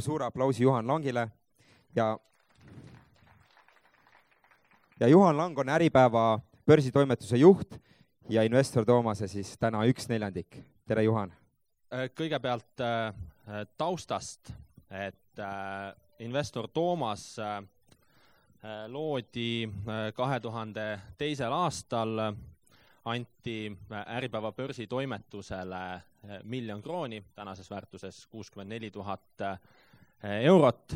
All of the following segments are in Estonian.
teeme suure aplausi Juhan Langile ja ja Juhan Lang on Äripäeva börsitoimetuse juht ja investor Toomase siis täna üks neljandik. tere, Juhan! kõigepealt taustast, et investor Toomas loodi kahe tuhande teisel aastal anti Äripäeva börsitoimetusele miljon krooni, tänases väärtuses kuuskümmend neli tuhat eurot,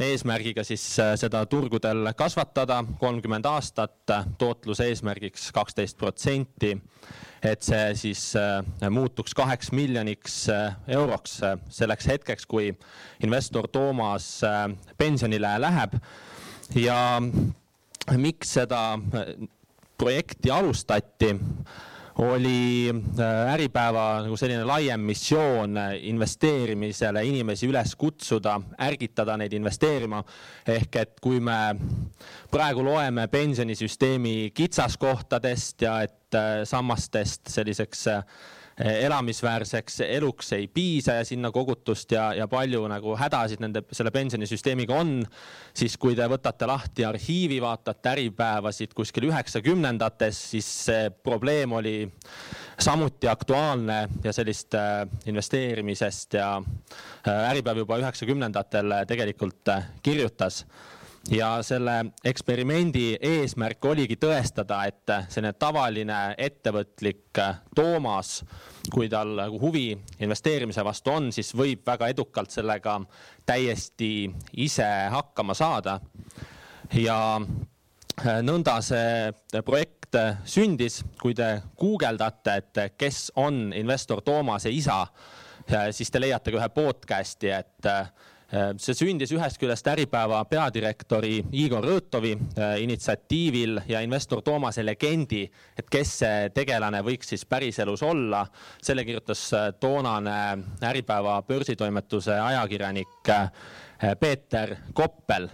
eesmärgiga siis eh, seda turgudel kasvatada, kolmkümmend aastat, tootluse eesmärgiks kaksteist protsenti, et see siis muutuks kaheks miljoniks euroks. Selleks hetkeks, kui investor Toomas pensionile läheb. Ja miks seda projekti alustati, oli äh, Äripäeva nagu selline laiem missioon äh, investeerimisele inimesi üles kutsuda, ärgitada neid investeerima. ehk et kui me praegu loeme pensionisüsteemi kitsaskohtadest ja et äh, sammastest selliseks elamisväärseks eluks ei piisa ja sinna kogutust ja, ja palju nagu hädasid nende, selle pensionisüsteemiga on, siis kui te võtate lahti arhiivi, vaatate Äripäevasid kuskil üheksakümnendates, siis see probleem oli samuti aktuaalne ja sellist äh, investeerimisest ja äh, Äripäev juba üheksakümnendatel tegelikult äh, kirjutas ja selle eksperimendi eesmärk oligi tõestada, et selline tavaline ettevõtlik Toomas, kui tal nagu huvi investeerimise vastu on, siis võib väga edukalt sellega täiesti ise hakkama saada. ja nõnda see projekt sündis, kui te guugeldate, et kes on investor Toomase isa, siis te leiate ka ühe podcast'i, et Äh, see sündis ühest küljest Äripäeva peadirektori Igor Rõõtovi äh, initsiatiivil ja investor Toomase legendi, et kes see tegelane võiks siis päriselus olla. selle kirjutas äh, toonane Äripäeva börsitoimetuse ajakirjanik Peeter Koppel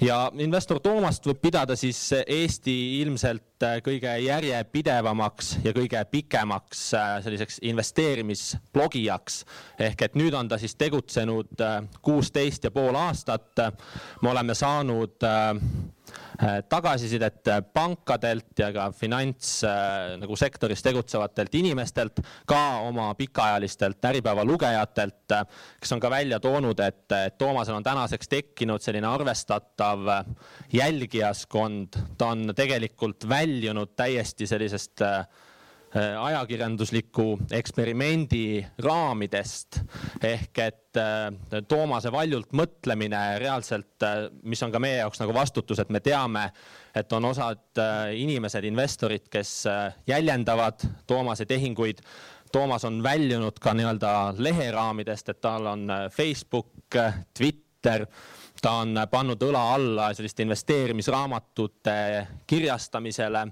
ja investor Toomast võib pidada siis Eesti ilmselt äh, kõige järjepidevamaks ja kõige pikemaks äh, selliseks investeerimisblogijaks. ehk et nüüd on ta siis tegutsenud äh, kuusteist ja pool aastat. me oleme saanud Äh, tagasisidet äh, pankadelt ja ka finants äh, nagu sektoris tegutsevatelt inimestelt, ka oma pikaajalistelt Äripäeva lugejatelt, kes on ka välja toonud, et Toomasel on tänaseks tekkinud selline arvestatav jälgijaskond, ta on tegelikult väljunud täiesti sellisest äh, Äh, ajakirjandusliku eksperimendi raamidest ehk et äh, Toomase valjult mõtlemine reaalselt, äh, mis on ka meie jaoks nagu vastutus, et me teame, et on osad inimesed, investorid, kes jäljendavad Toomase tehinguid. Toomas on väljunud ka nii-öelda leheraamidest, et tal on Facebook, Twitter ta on pannud õla alla selliste investeerimisraamatute kirjastamisele,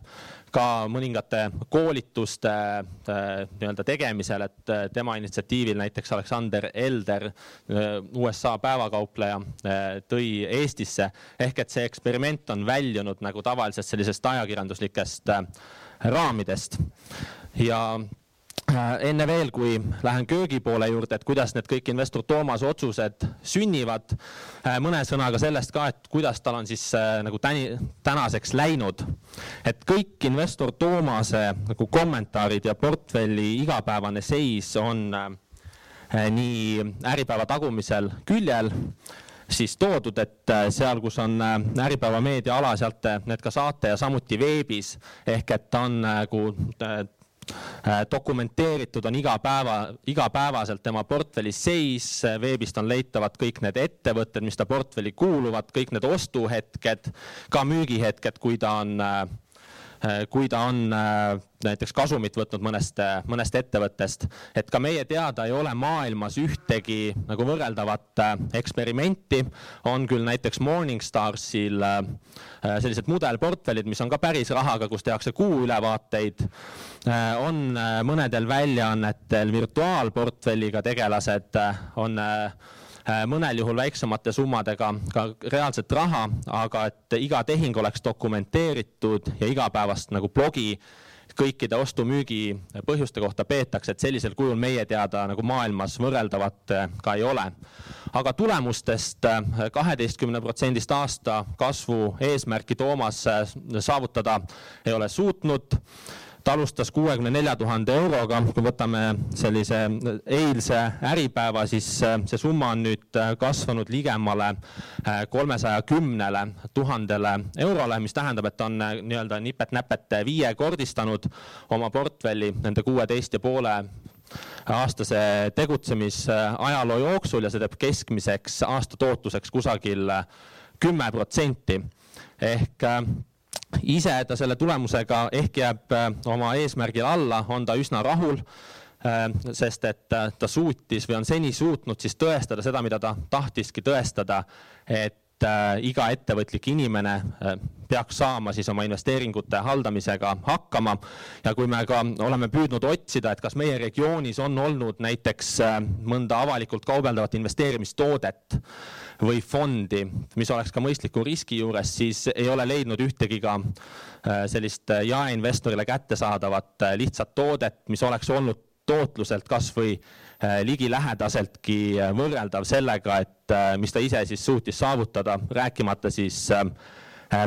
ka mõningate koolituste äh, nii-öelda tegemisel, et äh, tema initsiatiivil näiteks Aleksander Elder, äh, USA päevakaupleja, tõi Eestisse. ehk et see eksperiment on väljunud nagu tavalisest sellisest ajakirjanduslikest raamidest ja enne veel, kui lähen köögi poole juurde, et kuidas need kõik investor Toomase otsused sünnivad, äh, mõne sõnaga sellest ka, et kuidas tal on siis äh, nagu täni, tänaseks läinud. et kõik investor Toomase nagu kommentaarid ja portfelli igapäevane seis on nii Äripäeva tagumisel küljel siis toodud, et seal, kus on Äripäeva meediaala, sealt need ka saate ja samuti veebis ehk et ta on nagu Äh, dokumenteeritud on iga päeva, igapäevaselt tema portfelli seis, veebist on leitavad kõik need ettevõtted, mis ta portfelli kuuluvad, kõik need ostuhetked, ka müügihetked, kui ta on äh, Äh, kui ta on äh, näiteks kasumit võtnud mõnest, äh, mõnest ettevõttest, et ka meie teada ei ole maailmas ühtegi nagu võrreldavat eksperimenti, on küll näiteks Morningstarsil sellised mudelportfellid, mis on ka päris rahaga, kus tehakse kuuülevaateid, on mõnedel väljaannetel virtuaalportfelliga tegelased, on Äh, mõnel juhul väiksemate summadega ka reaalset raha, aga et iga tehing oleks dokumenteeritud ja igapäevast nagu blogi kõikide ostu-müügi põhjuste kohta peetakse, et sellisel kujul meie teada nagu maailmas võrreldavat ka ei ole. aga tulemustest kaheteistkümne protsendist aasta kasvu eesmärki Toomas saavutada ei ole suutnud ta alustas kuuekümne nelja tuhande euroga, kui võtame sellise eilse Äripäeva, siis äh, see summa on nüüd äh, kasvanud ligemale äh, kolmesaja kümnele tuhandele eurole, mis tähendab, et ta on nii-öelda nipet-näpet viiekordistanud oma portfelli nende kuueteist ja poole aastase tegutsemisajaloo jooksul ja see teeb keskmiseks aasta tootluseks kusagil kümme protsenti. Ehk ise ta selle tulemusega ehk jääb äh, oma eesmärgile alla, on ta üsna rahul, äh, sest et äh, ta suutis või on seni suutnud siis tõestada seda, mida ta tahtiski tõestada, et iga ettevõtlik inimene peaks saama siis oma investeeringute haldamisega hakkama. Ja kui me ka oleme püüdnud otsida, et kas meie regioonis on olnud näiteks mõnda avalikult kaubeldavat investeerimistoodet, või fondi, mis oleks ka mõistliku riski juures, siis ei ole leidnud ühtegi ka äh, sellist äh, jaeinvestorile kättesaadavat äh, lihtsat toodet, mis oleks olnud tootluselt kasvõi ligilähedaseltki võrreldav sellega, et mis ta ise siis suutis saavutada, rääkimata siis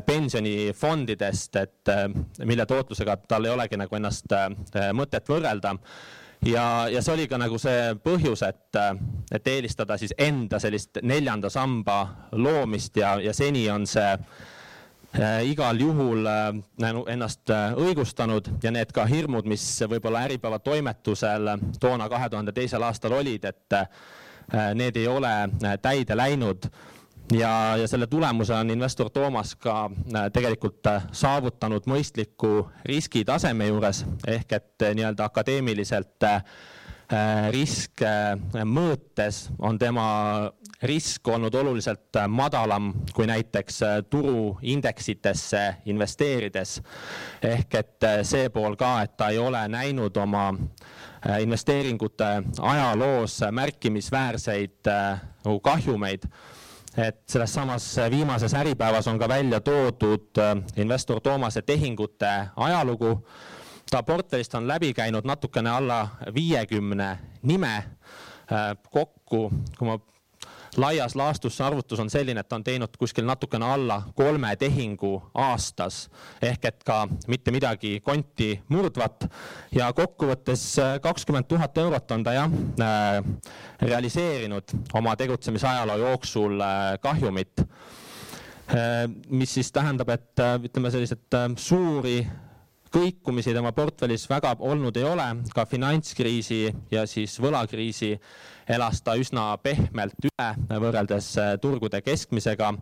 pensionifondidest, et mille tootlusega tal ei olegi nagu ennast mõtet võrrelda. Ja, ja see oli ka nagu see põhjus, et, et eelistada siis enda sellist neljanda samba loomist ja, ja seni on see äh, igal juhul äh, ennast äh, õigustanud ja need ka hirmud, mis võib-olla Äripäeva toimetusel toona kahe tuhande teisel aastal olid, et äh, need ei ole äh, täide läinud. Ja, ja selle tulemuse on investor Toomas ka äh, tegelikult äh, saavutanud mõistliku riskitaseme juures. Ehk et äh, nii-öelda akadeemiliselt risk mõõtes on tema risk olnud oluliselt madalam kui näiteks turuindeksitesse investeerides. ehk et see pool ka, et ta ei ole näinud oma investeeringute ajaloos märkimisväärseid kahjumeid et selles samas viimases Äripäevas on ka välja toodud äh, investor Toomase tehingute ajalugu. Ta portfellist on läbi käinud natukene alla viiekümne nime äh, kokku, kui ma laias laastus see arvutus on selline, et ta on teinud kuskil natukene alla kolme tehingu aastas. Ehk et ka mitte midagi konti murdvat. Ja kokkuvõttes äh, kakskümmend tuhat eurot on ta jah äh, realiseerinud oma tegutsemisajaloo jooksul kahjumit. Mis siis tähendab, et ütleme, sellised suuri kõikumisi tema portfellis väga olnud ei ole, ka finantskriisi ja siis võlakriisi elas ta üsna pehmelt üle võrreldes äh, turgude keskmisega.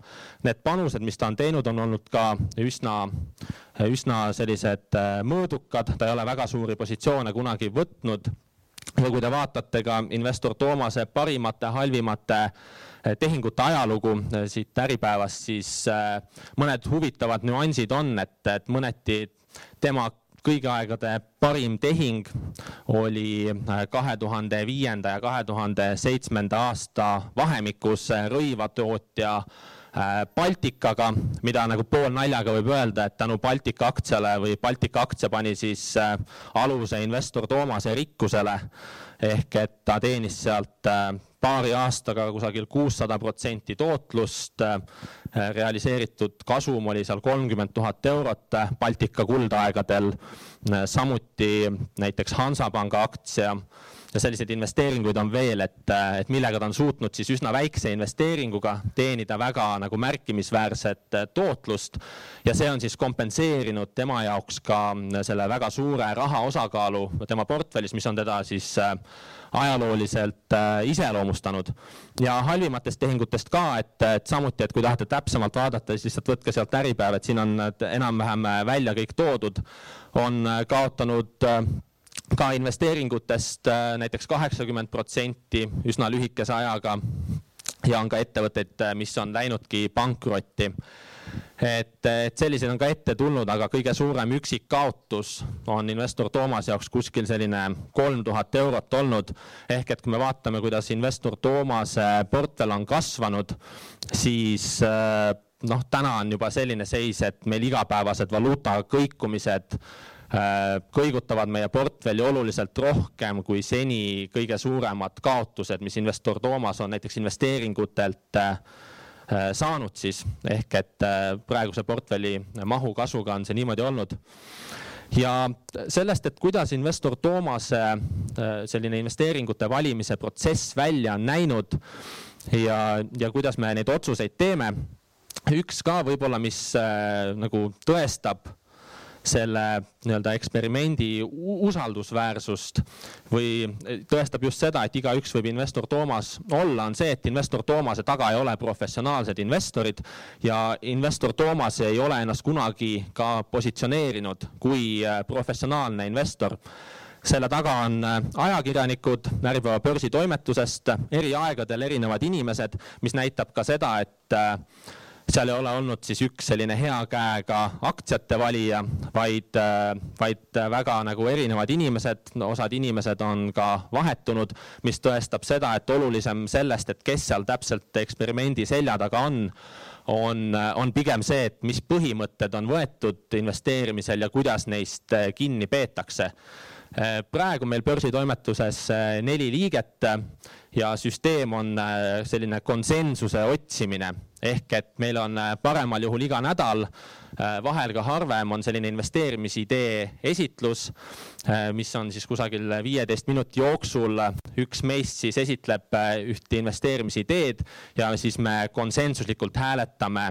Need panused, mis ta on teinud, on olnud ka üsna, üsna sellised äh, mõõdukad, ta ei ole väga suuri positsioone kunagi võtnud. Ja kui te vaatate ka investor Toomase parimate, halvimate äh, tehingute ajalugu siit Äripäevast, siis mõned huvitavad nüansid on, et, et mõneti tema kõigi aegade parim tehing oli äh, kahe tuhande viienda ja kahe tuhande seitsmenda aasta vahemikus äh, rõivatootja äh, Baltikaga, mida nagu poolnaljaga võib öelda, et tänu Baltika aktsiale või Baltika aktsia pani siis aluse investor Toomase rikkusele. Ehk et ta teenis sealt paari aastaga kusagil kuussada protsenti tootlust. realiseeritud kasum oli seal kolmkümmend tuhat eurot Baltika kuldaegadel. samuti näiteks Hansapanga aktsia ja selliseid investeeringuid on veel, et, et millega ta on suutnud siis üsna väikse investeeringuga teenida väga nagu märkimisväärset tootlust ja see on siis kompenseerinud tema jaoks ka selle väga suure raha osakaalu tema portfellis, mis on teda siis äh, ajalooliselt äh, iseloomustanud. ja halvimatest tehingutest ka, et, et samuti, et kui tahate täpsemalt vaadata, siis lihtsalt võtke sealt Äripäev, et siin on enam-vähem välja kõik toodud, on kaotanud äh, ka investeeringutest äh, näiteks kaheksakümmend protsenti üsna lühikese ajaga ja on ka ettevõtteid, äh, mis on läinudki pankrotti. et, et selliseid on ka ette tulnud, aga kõige suurem üksikkaotus on investor Toomase jaoks kuskil selline kolm tuhat eurot olnud. ehk et kui me vaatame, kuidas investor Toomase portfell on kasvanud, siis äh, noh, täna on juba selline seis, et meil igapäevased valuuta kõikumised kõigutavad meie portfelli oluliselt rohkem kui seni kõige suuremad kaotused, mis investor Toomas on näiteks investeeringutelt saanud siis, ehk et praeguse portfelli mahu kasvuga on see niimoodi olnud ja sellest, et kuidas investor Toomase äh, selline investeeringute valimise protsess välja on näinud ja, ja kuidas me neid otsuseid teeme. üks ka võib-olla, mis äh, nagu tõestab selle nii-öelda eksperimendi usaldusväärsust või tõestab just seda, et igaüks võib investor Toomas olla, on see, et investor Toomase taga ei ole professionaalsed investorid ja investor Toomas ei ole ennast kunagi ka positsioneerinud kui äh, professionaalne investor. Selle taga on äh, ajakirjanikud Äripäeva börsitoimetusest, eri aegadel erinevad inimesed, mis näitab ka seda, et seal ei ole olnud siis üks selline hea käega aktsiate valija, vaid, vaid väga nagu erinevad inimesed, no osad inimesed on ka vahetunud, mis tõestab seda, et olulisem sellest, et kes seal täpselt eksperimendi selja taga on, on, on pigem see, et mis põhimõtted on võetud investeerimisel ja kuidas neist kinni peetakse. Praegu meil börsitoimetuses neli liiget ja süsteem on selline konsensuse otsimine ehk et meil on äh, paremal juhul iga nädal, äh, vahel ka harvem on selline investeerimisidee esitlus, äh, mis on siis kusagil viieteist minuti jooksul. üks meist siis esitleb ühte investeerimisideed ja siis me konsensuslikult hääletame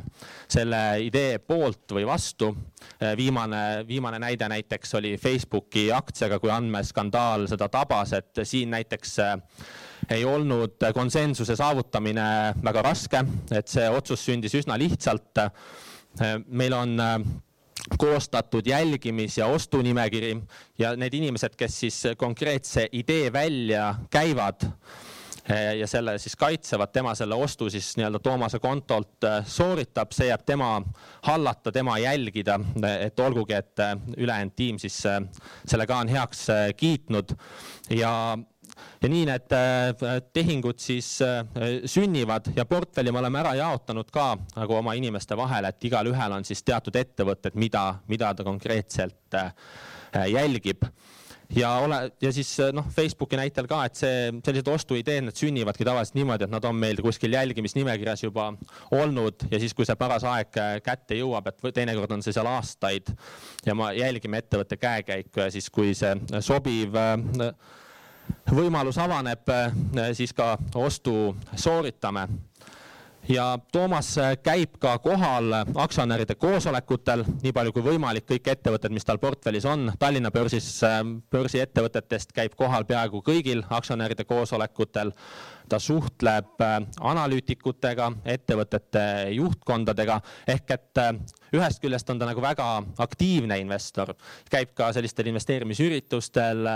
selle idee poolt või vastu. viimane, viimane näide näiteks oli Facebooki aktsiaga, kui andmeskandaal seda tabas, et siin näiteks ei olnud konsensuse saavutamine väga raske, et see otsus sündis üsna lihtsalt. meil on äh, koostatud jälgimis- ja ostunimekiri ja need inimesed, kes siis konkreetse idee välja käivad äh, ja selle siis kaitsevad, tema selle ostu siis nii-öelda Toomase kontolt äh, sooritab, see jääb tema hallata, tema jälgida, et olgugi, et ülejäänud tiim siis selle ka on heaks kiitnud ja ja nii need äh, tehingud siis äh, sünnivad ja portfelli me oleme ära jaotanud ka nagu oma inimeste vahel, et igalühel on siis teatud ettevõtted, mida, mida ta konkreetselt äh, jälgib. Ja ole ja siis noh, Facebooki näitel ka, et see sellised ostuideed, need sünnivadki tavaliselt niimoodi, et nad on meil kuskil jälgimisnimekirjas juba olnud ja siis, kui see paras aeg kätte jõuab, et teinekord on see seal aastaid ja me jälgime ettevõtte käekäiku ja siis, kui see sobiv äh, võimalus avaneb, äh, siis ka ostu sooritame ja Toomas käib ka kohal aktsionäride koosolekutel, nii palju kui võimalik, kõik ettevõtted, mis tal portfellis on, Tallinna börsis, äh, börsiettevõtetest käib kohal peaaegu kõigil aktsionäride koosolekutel. ta suhtleb äh, analüütikutega, ettevõtete juhtkondadega ehk et ühest küljest on ta nagu väga aktiivne investor, käib ka sellistel investeerimisüritustel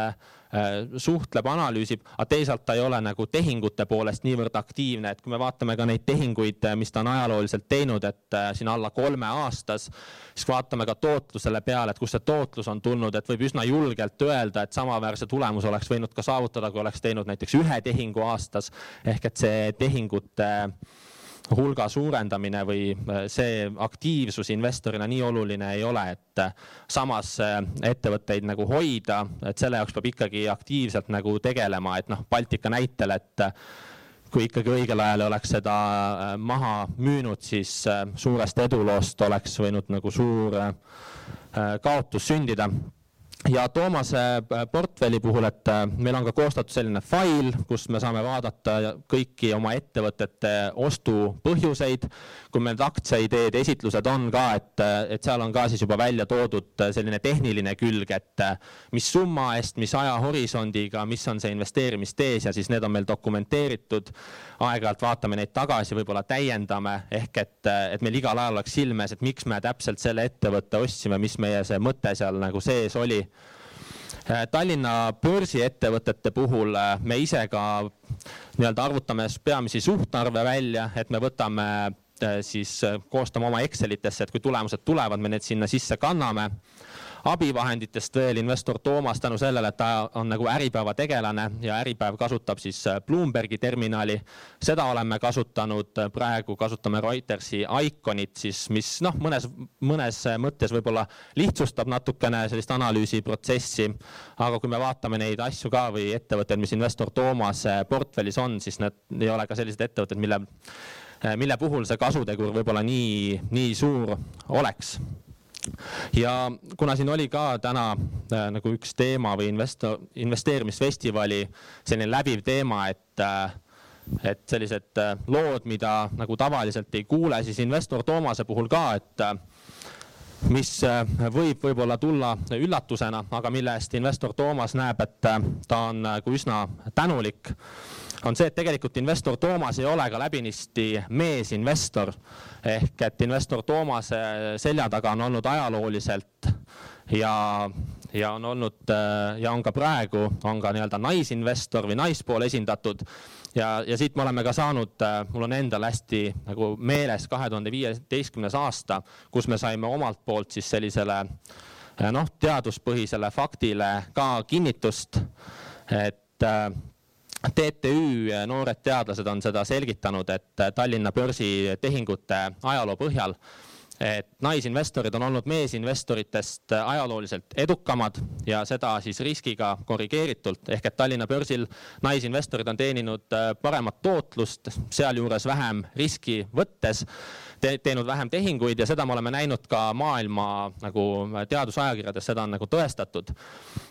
Äh, suhtleb, analüüsib, aga teisalt ta ei ole nagu tehingute poolest niivõrd aktiivne, et kui me vaatame ka neid tehinguid, äh, mis ta on ajalooliselt teinud, et äh, siin alla kolme aastas, siis vaatame ka tootlusele peale, et kust see tootlus on tulnud, et võib üsna julgelt öelda, et samaväärse tulemuse oleks võinud ka saavutada, kui oleks teinud näiteks ühe tehingu aastas. Ehk et see tehingute äh, hulga suurendamine või äh, see aktiivsus investorina nii oluline ei ole, et äh, samas äh, ettevõtteid nagu hoida, et selle jaoks peab ikkagi aktiivselt nagu tegelema, et noh, Baltika näitel, et kui ikkagi õigel ajal oleks seda maha müünud, siis suurest eduloost oleks võinud nagu suur kaotus sündida ja Toomase äh, portfelli puhul, et äh, meil on ka koostatud selline fail, kus me saame vaadata kõiki oma ettevõtete ostupõhjuseid. kui meil need aktsiaideed, esitlused on ka, et, äh, et seal on ka siis juba välja toodud selline tehniline külg, et mis summa eest, mis ajahorisondiga, mis on see investeerimistees ja siis need on meil dokumenteeritud. aeg-ajalt vaatame neid tagasi, võib-olla täiendame ehk et, et meil igal ajal oleks silme ees, et miks me täpselt selle ettevõtte ostsime, mis meie see mõte seal nagu sees oli Tallinna börsiettevõtete puhul äh, me ise ka nii-öelda arvutame peamisi suhtarve välja, et me võtame äh, siis koostame oma Excelitesse, et kui tulemused tulevad, me need sinna sisse kanname. Abivahenditest veel investor Toomas tänu sellele, et ta on nagu Äripäeva tegelane ja Äripäev kasutab siis äh, Bloombergi terminali. seda oleme kasutanud, äh, praegu kasutame Reutersi Iconit siis, mis noh, mõnes, mõnes mõttes võib-olla lihtsustab natukene sellist analüüsiprotsessi. aga kui me vaatame neid asju ka või ettevõtteid, mis investor Toomase portfellis on, siis need ei ole ka sellised ettevõtted, mille mille puhul see kasutegur võib-olla nii, nii suur oleks ja kuna siin oli ka täna äh, nagu üks teema või investor, investeerimisfestivali selline läbiv teema, et äh, et sellised äh, lood, mida nagu tavaliselt ei kuule, siis investor Toomase puhul ka, et äh, mis äh, võib võib-olla tulla üllatusena, aga mille eest investor Toomas näeb, et äh, ta on nagu üsna tänulik on see, et tegelikult investor Toomas ei ole ka läbinisti meesinvestor ehk et investor Toomase selja taga on olnud ajalooliselt ja, ja on olnud ja on ka praegu, on ka nii-öelda naisinvestor või naispool esindatud. Ja, ja siit me oleme ka saanud, mul on endal hästi nagu meeles kahe tuhande viieteistkümnes aasta, kus me saime omalt poolt siis sellisele noh, teaduspõhisele faktile ka kinnitust, et TTÜ noored teadlased on seda selgitanud, et Tallinna börsi tehingute ajaloo põhjal, et naisinvestorid on olnud meesinvestoritest ajalooliselt edukamad ja seda siis riskiga korrigeeritult, ehk et Tallinna börsil naisinvestorid on teeninud paremat tootlust, sealjuures vähem riski võttes te teinud vähem tehinguid ja seda me oleme näinud ka maailma nagu teadusajakirjades, seda on nagu tõestatud.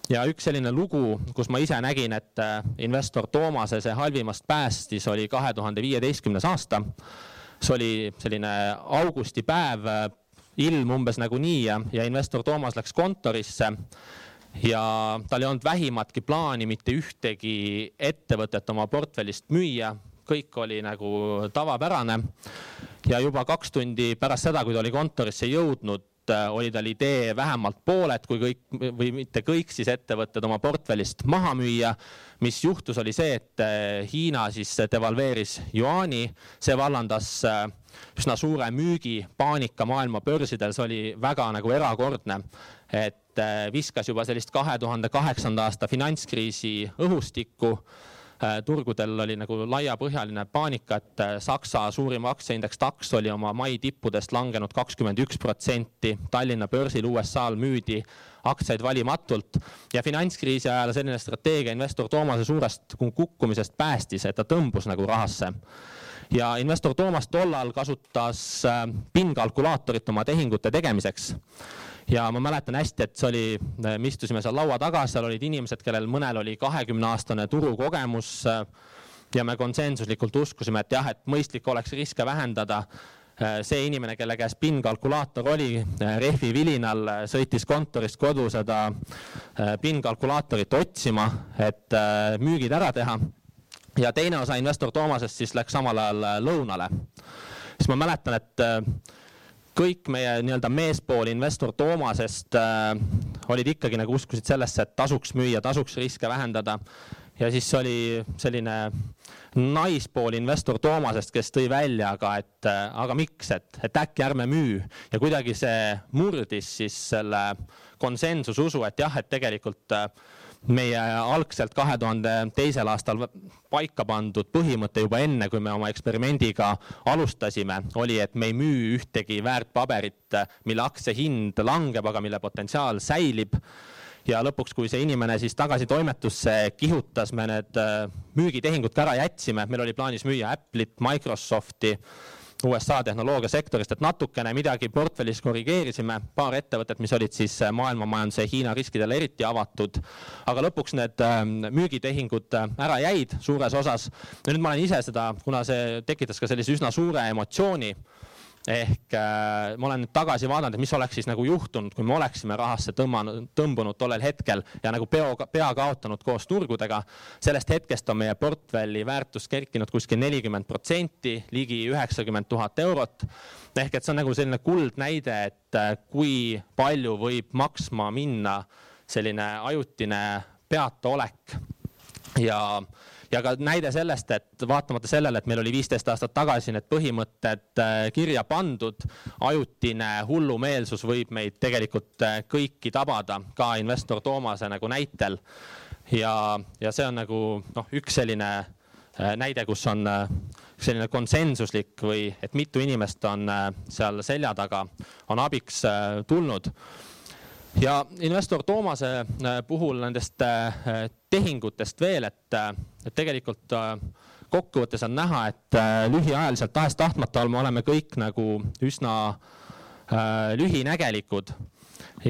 Ja üks selline lugu, kus ma ise nägin, et äh, investor Toomase see halvimast päästis, oli kahe tuhande viieteistkümnes aasta. see oli selline augustipäev, äh, ilm umbes nagu nii ja, ja investor Toomas läks kontorisse ja tal ei olnud vähimatki plaani mitte ühtegi ettevõtet oma portfellist müüa, kõik oli nagu tavapärane. ja juba kaks tundi pärast seda, kui ta oli kontorisse jõudnud, oli tal idee vähemalt pooled, kui kõik või mitte kõik siis ettevõtted oma portfellist maha müüa. mis juhtus, oli see, et äh, Hiina siis devalveeris juaani, see vallandas äh, üsna suure müügipaanika maailma börsidel, see oli väga nagu erakordne, et viskas juba sellist kahe tuhande kaheksanda aasta finantskriisi õhustikku. Äh, turgudel oli nagu laiapõhjaline paanika, et äh, Saksa suurim aktsiaindeks DAX oli oma mai tippudest langenud kakskümmend üks protsenti, Tallinna börsil USA-l müüdi aktsiaid valimatult ja finantskriisi ajal selline strateegia investor Toomase suurest kukkumisest päästis, et ta tõmbus nagu rahasse. Ja investor Toomas tollal kasutas äh, PIN-kalkulaatorit oma tehingute tegemiseks ja ma mäletan hästi, et see oli, me istusime seal laua taga, seal olid inimesed, kellel mõnel oli kahekümne aastane turukogemus. ja me konsensuslikult uskusime, et jah, et mõistlik oleks riske vähendada see inimene, kelle käes PIN-kalkulaator oli, rehvi vilinal sõitis kontorist kodu seda PIN-kalkulaatorit otsima, et müügid ära teha. ja teine osa investor Toomasest siis läks samal ajal lõunale. siis ma mäletan, et kõik meie nii-öelda meespool investor Toomasest äh, olid ikkagi nagu uskusid sellesse, et tasuks müüa, tasuks riske vähendada. ja siis oli selline naispool investor Toomasest, kes tõi välja, aga et äh, aga miks, et, et äkki ärme müü ja kuidagi see murdis siis selle konsensususu, et jah, et tegelikult äh, meie algselt kahe tuhande teisel aastal paika pandud põhimõte juba enne, kui me oma eksperimendiga alustasime, oli, et me ei müü ühtegi väärtpaberit, mille aktsia hind langeb, aga mille potentsiaal säilib. Ja lõpuks, kui see inimene siis tagasi toimetusse kihutas, me need äh, müügitehingud ka ära jätsime, meil oli plaanis müüa Apple'it, Microsofti USA tehnoloogiasektorist, et natukene midagi portfellis korrigeerisime, paar ettevõtet, mis olid siis äh, maailmamajanduse ja Hiina riskidele eriti avatud. aga lõpuks need ähm, müügitehingud äh, ära jäid suures osas. nüüd ma olen ise seda, kuna see tekitas ka sellise üsna suure emotsiooni ehk äh, ma olen nüüd tagasi vaadanud, et mis oleks siis nagu juhtunud, kui me oleksime rahasse tõmmanud, tõmbunud tollel hetkel ja nagu peo, pea kaotanud koos turgudega. sellest hetkest on meie portfelli väärtus kerkinud kuskil nelikümmend protsenti, ligi üheksakümmend tuhat eurot. ehk et see on nagu selline kuldnäide, et äh, kui palju võib maksma minna selline ajutine peataolek ja ja ka näide sellest, et vaatamata sellele, et meil oli viisteist aastat tagasi need põhimõtted kirja pandud, ajutine hullumeelsus võib meid tegelikult kõiki tabada, ka investor Toomase nagu näitel. ja, ja see on nagu noh, üks selline näide, kus on selline konsensuslik või et mitu inimest on seal selja taga, on abiks tulnud ja investor Toomase äh, puhul nendest äh, tehingutest veel, et, äh, et tegelikult kokkuvõttes on näha, et lühiajaliselt tahes-tahtmata me oleme kõik nagu üsna lühinägelikud.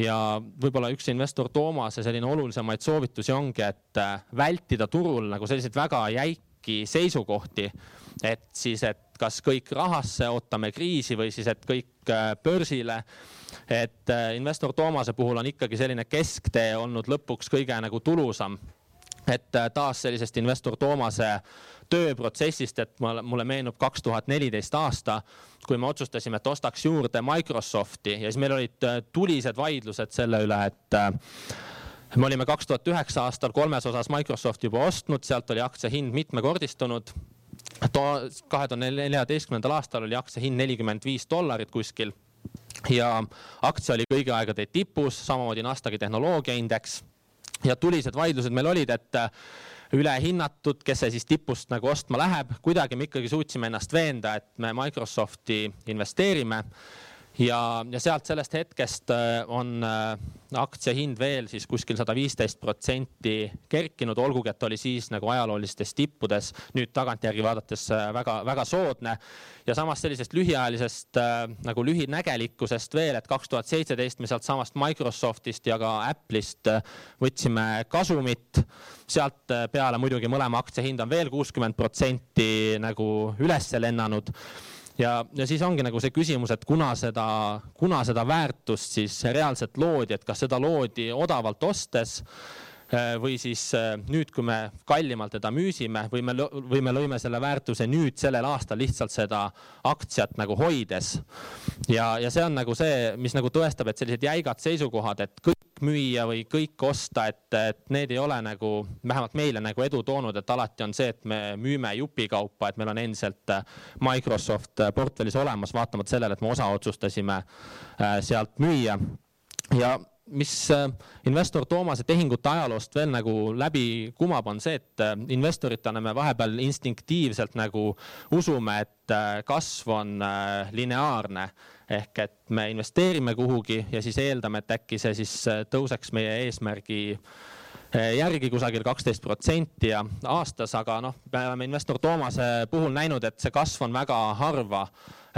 Ja võib-olla üks investor Toomase selline olulisemaid soovitusi ongi, et vältida turul nagu selliseid väga jäiki seisukohti, et siis, et kas kõik rahasse, ootame kriisi või siis, et kõik börsile et äh, investor Toomase puhul on ikkagi selline kesktee olnud lõpuks kõige nagu tulusam. et äh, taas sellisest investor Toomase tööprotsessist, et mulle meenub kaks tuhat neliteist aasta, kui me otsustasime, et ostaks juurde Microsofti ja siis meil olid äh, tulised vaidlused selle üle, et me olime kaks tuhat üheksa aastal kolmes osas Microsofti juba ostnud, sealt oli aktsia hind mitmekordistunud. kahe tuhande neljateistkümnendal aastal oli aktsia hind nelikümmend viis dollarit kuskil. Ja aktsia oli kõigi aegade tipus, samamoodi Nasdaqi tehnoloogiaindeks. Ja tulised vaidlused meil olid, et äh, ülehinnatud, kes see siis tipust nagu ostma läheb, kuidagi me ikkagi suutsime ennast veenda, et me Microsofti investeerime ja, ja sealt sellest hetkest äh, on äh, aktsia hind veel siis kuskil sada viisteist protsenti kerkinud, olgugi et oli siis nagu ajaloolistes tippudes, nüüd tagantjärgi vaadates väga-väga äh, soodne. ja samas sellisest lühiajalisest nagu lühinägelikkusest veel, et kaks tuhat seitseteist me sealtsamast Microsoftist ja ka Apple'ist võtsime kasumit. sealt peale muidugi mõlema aktsia hind on veel kuuskümmend protsenti nagu üles lennanud ja, ja siis ongi nagu see küsimus, et kuna seda, kuna seda väärtust siis reaalselt loodi, et kas seda loodi odavalt ostes Äh, või siis äh, nüüd, kui me kallimalt teda müüsime või me, või me lõime selle väärtuse nüüd sellel aastal lihtsalt seda aktsiat nagu hoides. ja, ja see on nagu see, mis nagu tõestab, et sellised jäigad seisukohad, et kõik müüa või kõik osta, et, et need ei ole nagu, vähemalt meile nagu edu toonud, et alati on see, et me müüme jupikaupa, et meil on endiselt äh, Microsoft portfellis olemas, vaatamata sellele, et me osa otsustasime sealt müüa. Ja mis äh, investor Toomase tehingute ajaloost veel nagu läbi kumab, on see, et äh, investoritena me vahepeal instinktiivselt nagu usume, et äh, kasv on lineaarne ehk et me investeerime kuhugi ja siis eeldame, et äkki see siis tõuseks meie eesmärgi järgi kusagil kaksteist protsenti ja aastas, aga noh, me oleme investor Toomase puhul näinud, et see kasv on väga harva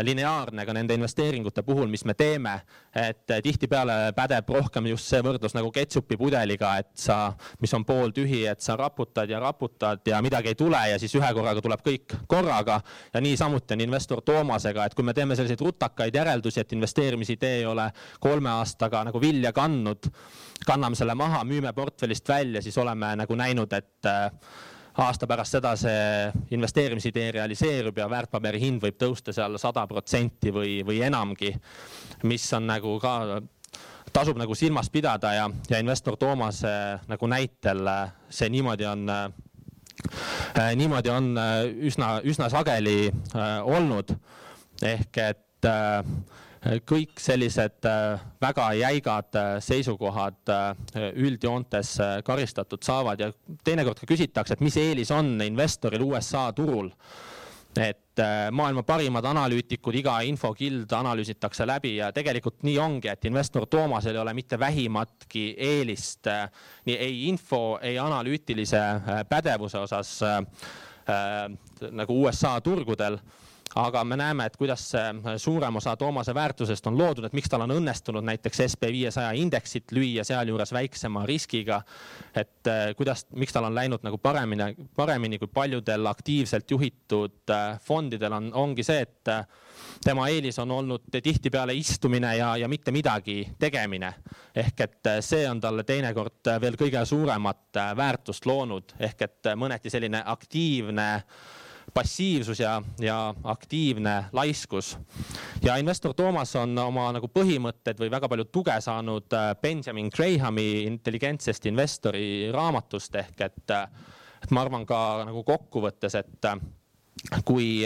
lineaarne ka nende investeeringute puhul, mis me teeme. et eh, tihtipeale pädeb rohkem just see võrdlus nagu ketšupi pudeliga, et sa, mis on pooltühi, et sa raputad ja raputad ja midagi ei tule ja siis ühe korraga tuleb kõik korraga. ja niisamuti on investor Toomasega, et kui me teeme selliseid rutakaid järeldusi, et investeerimisidee ei ole kolme aastaga nagu vilja kandnud, kanname selle maha, müüme portfellist välja, siis oleme nagu näinud, et eh, aasta pärast seda see investeerimisidee realiseerub ja väärtpaberi hind võib tõusta seal sada protsenti või, või enamgi, mis on nagu ka, tasub nagu silmas pidada ja, ja investor Toomase nagu näitel see niimoodi on äh, niimoodi on äh, üsna, üsna sageli äh, olnud. ehk et äh, kõik sellised äh, väga jäigad äh, seisukohad äh, üldjoontes karistatud saavad ja teinekord ka küsitakse, et mis eelis on investoril USA turul. Et maailma parimad analüütikud, iga infokild analüüsitakse läbi ja tegelikult nii ongi, et investor Toomasel ei ole mitte vähimatki eelist nii ei info, ei analüütilise pädevuse osas äh, nagu USA turgudel aga me näeme, et kuidas see suurem osa Toomase väärtusest on loodud, et miks tal on õnnestunud näiteks SB viiesaja indeksit lüüa sealjuures väiksema riskiga. et äh, kuidas, miks tal on läinud nagu paremini, paremini kui paljudel aktiivselt juhitud äh, fondidel on, ongi see, et äh, tema eelis on olnud tihtipeale istumine ja, ja mitte midagi tegemine. ehk et see on talle teinekord veel kõige suuremat väärtust loonud, ehk et mõneti selline aktiivne passiivsus ja, ja aktiivne laiskus. ja investor Toomas on oma nagu põhimõtted või väga palju tuge saanud äh, Benjamin Grahami intelligentsest investori raamatust ehk et äh, et ma arvan ka nagu kokkuvõttes, et kui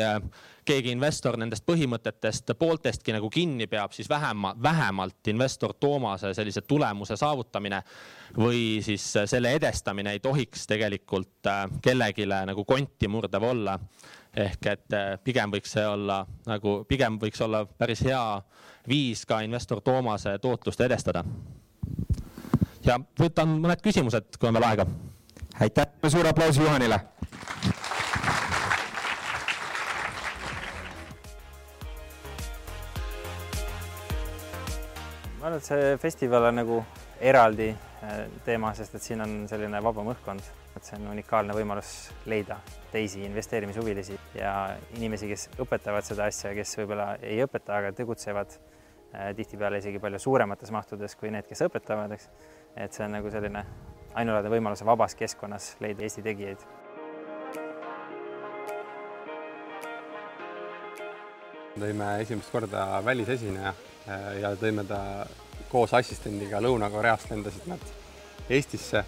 keegi investor nendest põhimõtetest pooltestki nagu kinni peab, siis vähema, vähemalt investor Toomase sellise tulemuse saavutamine või siis selle edestamine ei tohiks tegelikult kellelegi nagu konti murdev olla. ehk et pigem võiks see olla nagu, pigem võiks olla päris hea viis ka investor Toomase tootlust edestada. ja võtan mõned küsimused, kui on veel aega. aitäh, suur aplaus Juhanile arvan, et see festival on nagu eraldi äh, teema, sest et siin on selline vabam õhkkond, et see on unikaalne võimalus leida teisi investeerimishuvilisi ja inimesi, kes õpetavad seda asja, kes võib-olla ei õpeta, aga tegutsevad äh, tihtipeale isegi palju suuremates mahtudes kui need, kes õpetavad, eks. et see on nagu selline ainulaadne võimalus vabas keskkonnas leida Eesti tegijaid tõime esimest korda välisesineja äh, ja tõime ta koos assistendiga Lõuna-Koreast lendasid nad Eestisse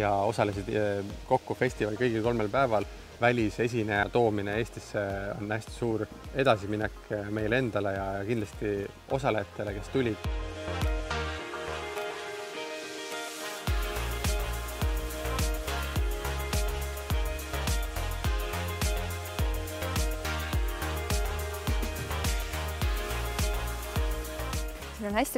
ja osalesid äh, kokku festivali kõigil kolmel päeval. välisesineja toomine Eestisse on hästi suur edasiminek äh, meile endale ja kindlasti osalejatele, kes tulid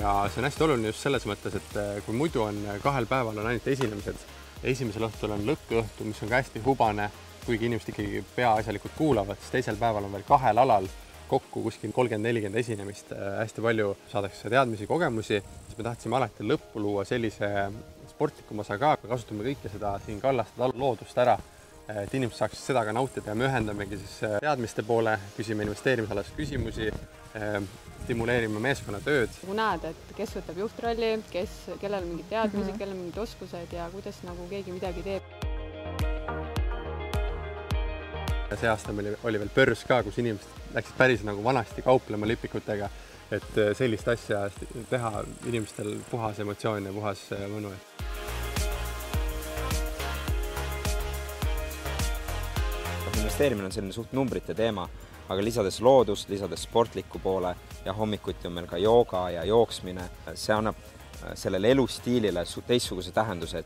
ja see on hästi oluline just selles mõttes, et eh, kui muidu on kahel päeval on ainult esinemised, esimesel õhtul on lõkkõhtu, mis on ka hästi hubane, kuigi inimesed ikkagi peaasjalikult kuulavad, siis teisel päeval on veel kahel alal kokku kuskil kolmkümmend, nelikümmend esinemist, hästi palju saadakse teadmisi, kogemusi, siis me tahtsime alati lõppu luua sellise sportlikuma osa ka, kasutame kõike seda siin kallast loodust ära, et inimesed saaksid seda ka nautida. Ja me ühendamegi siis teadmiste poole, küsime investeerimisalasi küsimusi, stimuleerima meeskonnatööd. nagu näed, et kes võtab juhtrolli, kes, kellel on mingid teadmised mm, -hmm. kellel on mingid oskused ja kuidas nagu keegi midagi teeb. see aasta meil oli, oli veel börs ka, kus inimesed läksid päris nagu vanasti kauplema lipikutega, et äh, sellist asja teha inimestel puhas emotsioon ja puhas äh, mõnu. investeerimine on selline suht numbrite teema aga lisades loodust, lisades sportliku poole ja hommikuti on meil ka jooga ja jooksmine, see annab äh, sellele elustiilile teistsuguse tähenduse,